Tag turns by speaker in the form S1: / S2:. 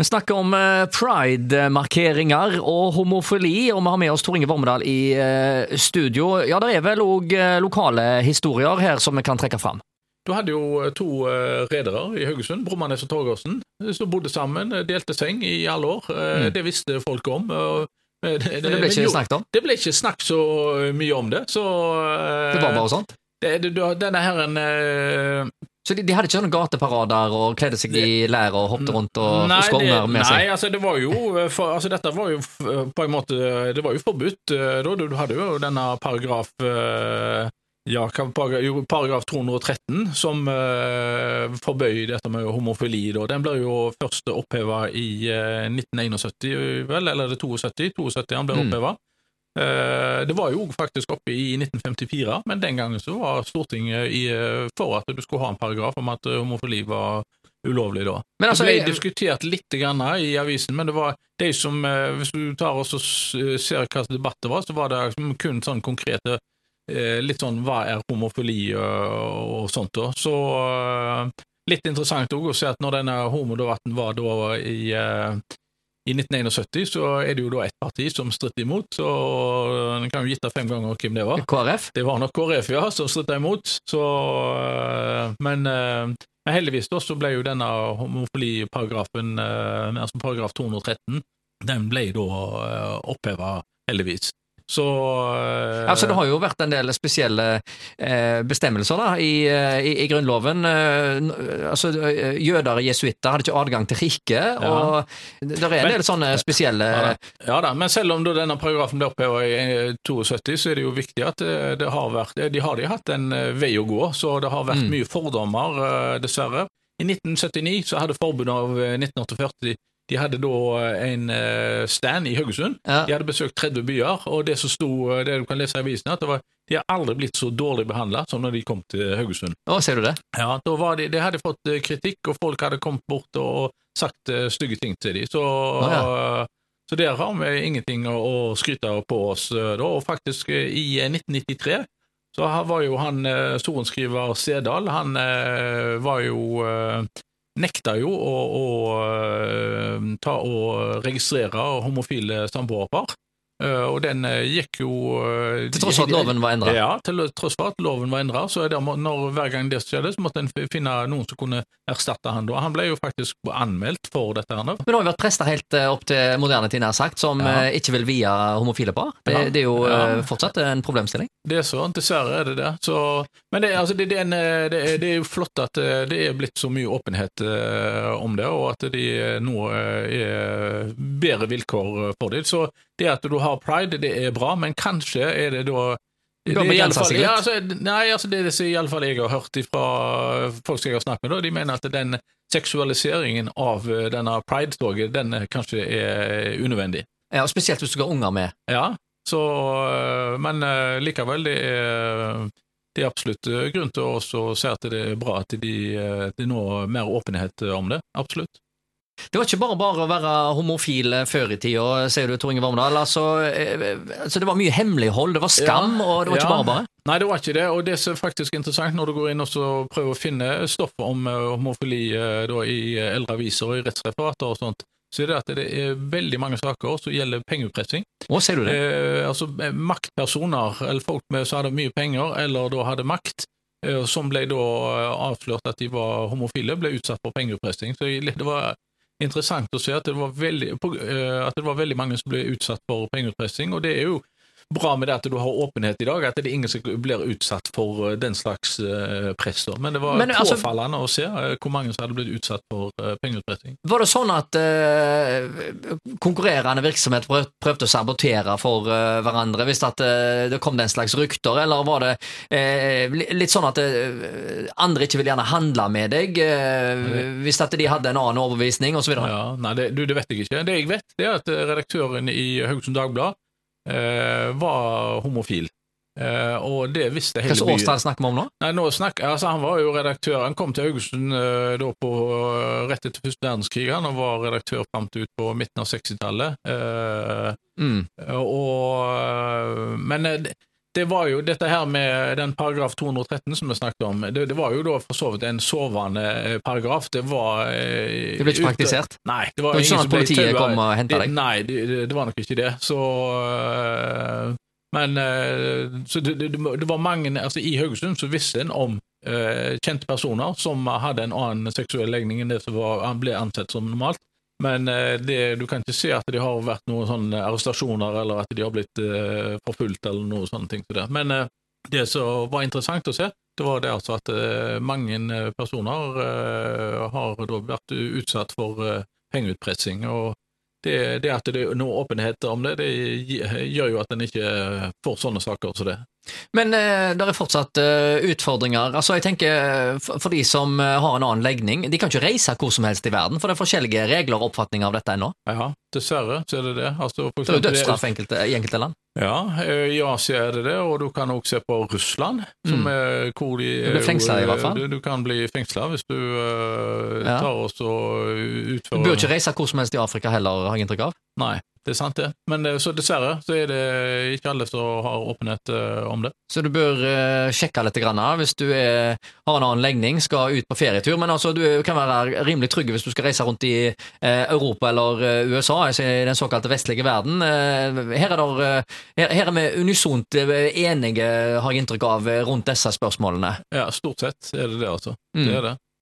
S1: Vi snakker om eh, pride-markeringer og homofili, og vi har med oss Tor Inge Vormedal i eh, studio. Ja, det er vel òg lokale historier her som vi kan trekke fram?
S2: Du hadde jo to redere i Haugesund, Brummanes og Torgersen, som bodde sammen, delte seng i alle år. Mm. Det visste folk om. Men
S1: det, det, det, ble ikke snakket om?
S2: Det ble ikke snakket så mye om det. Så,
S1: det var bare sånt?
S2: Denne her en
S1: så de, de, hadde ikke sånne gateparader og kledde seg i lær og hoppet rundt og
S2: nei,
S1: skonger med seg?
S2: Nei, altså det var jo for, altså dette var jo på en måte Det var jo forbudt da. Du hadde jo denne paragraf ja, paragraf 213, som uh, forbøy dette med homofili. Da. Den ble jo først oppheva i uh, 1971, vel, eller det 72? 72 han ble mm. oppheva. Uh, det var jo faktisk oppe i 1954, men den gangen så var Stortinget i, uh, for at du skulle ha en paragraf om at homofili var ulovlig da. Men altså, det ble jeg... diskutert litt grann i avisen, men det var de som Hvis du tar og ser hva debatt det var, så var det kun sånn konkrete Eh, litt sånn hva er homofili og, sånt. da. Så eh, litt interessant òg å se at når denne homodebatten var da i, eh, i 1971, så er det jo da ett parti som stritter imot, så en kan jo gjette fem ganger hvem det var.
S1: KrF?
S2: Det var nok KrF, ja, som stritta imot. Så, men, men, heldigvis da så ble jo denne homofiliparagrafen, altså paragraf 213, den ble da oppheva, heldigvis. Så
S1: uh, altså, Det har jo vært en del spesielle uh, bestemmelser da, i, uh, i, i Grunnloven. altså, Jøder og jesuitter hadde ikke adgang til riket, ja. og det er en del sånne spesielle
S2: ja, ja da, men selv om denne paragrafen ble oppheva i 72, så er det jo viktig at det, har vært De har de hatt en vei å gå, så det har vært mm. mye fordommer, dessverre. I 1979 så hadde forbundet av 1948 de hadde da en uh, stand i Haugesund. Ja. De hadde besøkt 30 byer, og det som sto, eh, det du kan lese i avisen, at det var, de har aldri blitt så dårlig behandla som når de kom til Haugesund.
S1: Å, ser du det?
S2: Ja, de, de hadde fått eh, kritikk, og folk hadde kommet bort og sagt stygge ting til dem. Så, oh, ja. så der har vi ingenting å, å skryte på oss da. Og faktisk, i 1993 så var jo han sorenskriver Sedal, han var jo nekta jo å, å, eh, ta og registrere homofile samboerpar. Eh, og den eh, gikk jo
S1: Til tross for at loven var endra?
S2: Ja, til tross for at loven var endra. Så hver gang det skjedde, så måtte en finne noen som kunne erstatte han. Og Han ble jo faktisk anmeldt for dette. her. Men
S1: det har jo vært prester helt opp til moderne tid, nær sagt, som ja. ikke vil vie homofile par. Det, det er jo ja. fortsatt en problemstilling.
S2: Det er sånn, dessverre er det det. Så, men det, altså, det, det, er en, det, er jo flott at det er blitt så mye åpenhet om det, og at de nå er bedre vilkår for det. Så det at du har pride, det er bra, men kanskje er det da
S1: det er fall,
S2: ja, altså, nei, altså det, det i iallfall jeg har hørt fra folk som jeg har snakket med, da, de mener at den seksualiseringen av eh, denne pride-toget, den kanskje er unødvendig.
S1: Ja, og Spesielt hvis du skal ha unger med.
S2: Ja, så, eh, men eh, likevel, det er, det er absolutt grunn til å se at det er bra at de, de nå mer åpenhet om det. Absolutt.
S1: Det var ikke bare bare å være homofil før i tida, sier du, Tor Inge Vormedal. Altså, eh, altså, det var mye hemmelighold, det var skam, ja, og det var ikke bare bare?
S2: Nei, det var ikke det, og det som er faktisk interessant når du går inn og prøver å finne stoff om eh, homofili eh, da, i eldre aviser og i rettsreferater og sånt, så er det at det er veldig mange saker som gjelder pengeutpressing.
S1: Hva ser du det?
S2: Eh, altså Maktpersoner, eller folk med, som hadde mye penger, eller da hadde makt, som ble da avslørt at de var homofile, ble utsatt for pengeutpressing. Så det var interessant å se at det var veldig, eh, at det var veldig mange som ble utsatt for pengeutpressing, og det er jo bra med det at du har åpenhet i dag, at det er ingen som blir utsatt for eh, den slags uh, press. Men det var Men, altså, påfallende å se uh, hvor mange som hadde blitt utsatt for uh, pengeutpressing.
S1: Var det sånn at konkurrerende virksomhet prøvde å sabotere for hverandre hvis at, det kom den slags rykter, eller var det litt sånn at andre ikke ville gjerne handle med deg hvis at de hadde en annen overbevisning osv.?
S2: Ja, nei, det, du, det vet jeg ikke. Det jeg vet, det er at redaktøren i Haugesund Dagblad eh, var homofil. Uh, og det visste hele
S1: byen. Hvilket snakker vi om nå?
S2: Nei, nå snakker, altså, Han var jo redaktør. Han kom til Haugesund uh, da på, rett etter første verdenskrig han, og var redaktør fram til ut på midten av 60-tallet. Eh, mm. og, men eh, det var jo dette her med den paragraf 213 som vi snakket om, det, det var jo da for så vidt en sovende eh, paragraf. Det var eh,
S1: Det ble ikke praktisert?
S2: Nei. Det
S1: Det
S2: var
S1: var ikke sånn at politiet kom og henta deg?
S2: Nei, det, det- var nok ikke det. Så øh, Men øh, så det, det, var mange altså I Haugesund så visste en om øh, kjente personer som hadde en annen seksuell legning enn det som var, han ble ansett som normalt. Men øh, det, du kan ikke se at det har vært noen sånne arrestasjoner, eller at de har blitt øh, forfulgt, eller noen sånne ting. det. Men øh, det som var interessant å se, det var det altså at øh, mange øh, personer har vært utsatt for pengeutpressing. og det, det at det er noe åpenhet om det, det gjør jo at en ikke får sånne saker som det.
S1: Men eh, det er fortsatt eh, utfordringer. Altså, jeg tenker eh, for, for de som eh, har en annen legning, de kan ikke reise hvor som helst i verden, for det er forskjellige regler og oppfatninger av dette ennå.
S2: Ja, dessverre så er det det. Altså, for
S1: Det er jo dødsstraff enkelte, i enkelte land.
S2: Ja, eh, i Asia er det det, og du kan også se på Russland, som
S1: Mm.
S2: er hvor de
S1: Du blir fengslet i hvert fall.
S2: Du, du kan bli fengsla hvis du
S1: Ja.
S2: tar og utfører
S1: Du bør ikke reise hvor som helst i Afrika heller, har jeg inntrykk av.
S2: Nei, det er sant det. Men eh, så dessverre så er det ikke alle som har åpenhet eh, om det.
S1: Så du bør eh, sjekke litt grann, hvis du er, har en annen legning, skal ut på ferietur. Men altså, du kan være rimelig trygg hvis du skal reise rundt i Europa eller USA, altså i den såkalte vestlige verden. Her, er der, her, her er vi unisont enige, har jeg inntrykk av, rundt disse spørsmålene.
S2: Ja, stort sett er det det, altså.
S1: Mm.
S2: Det er det.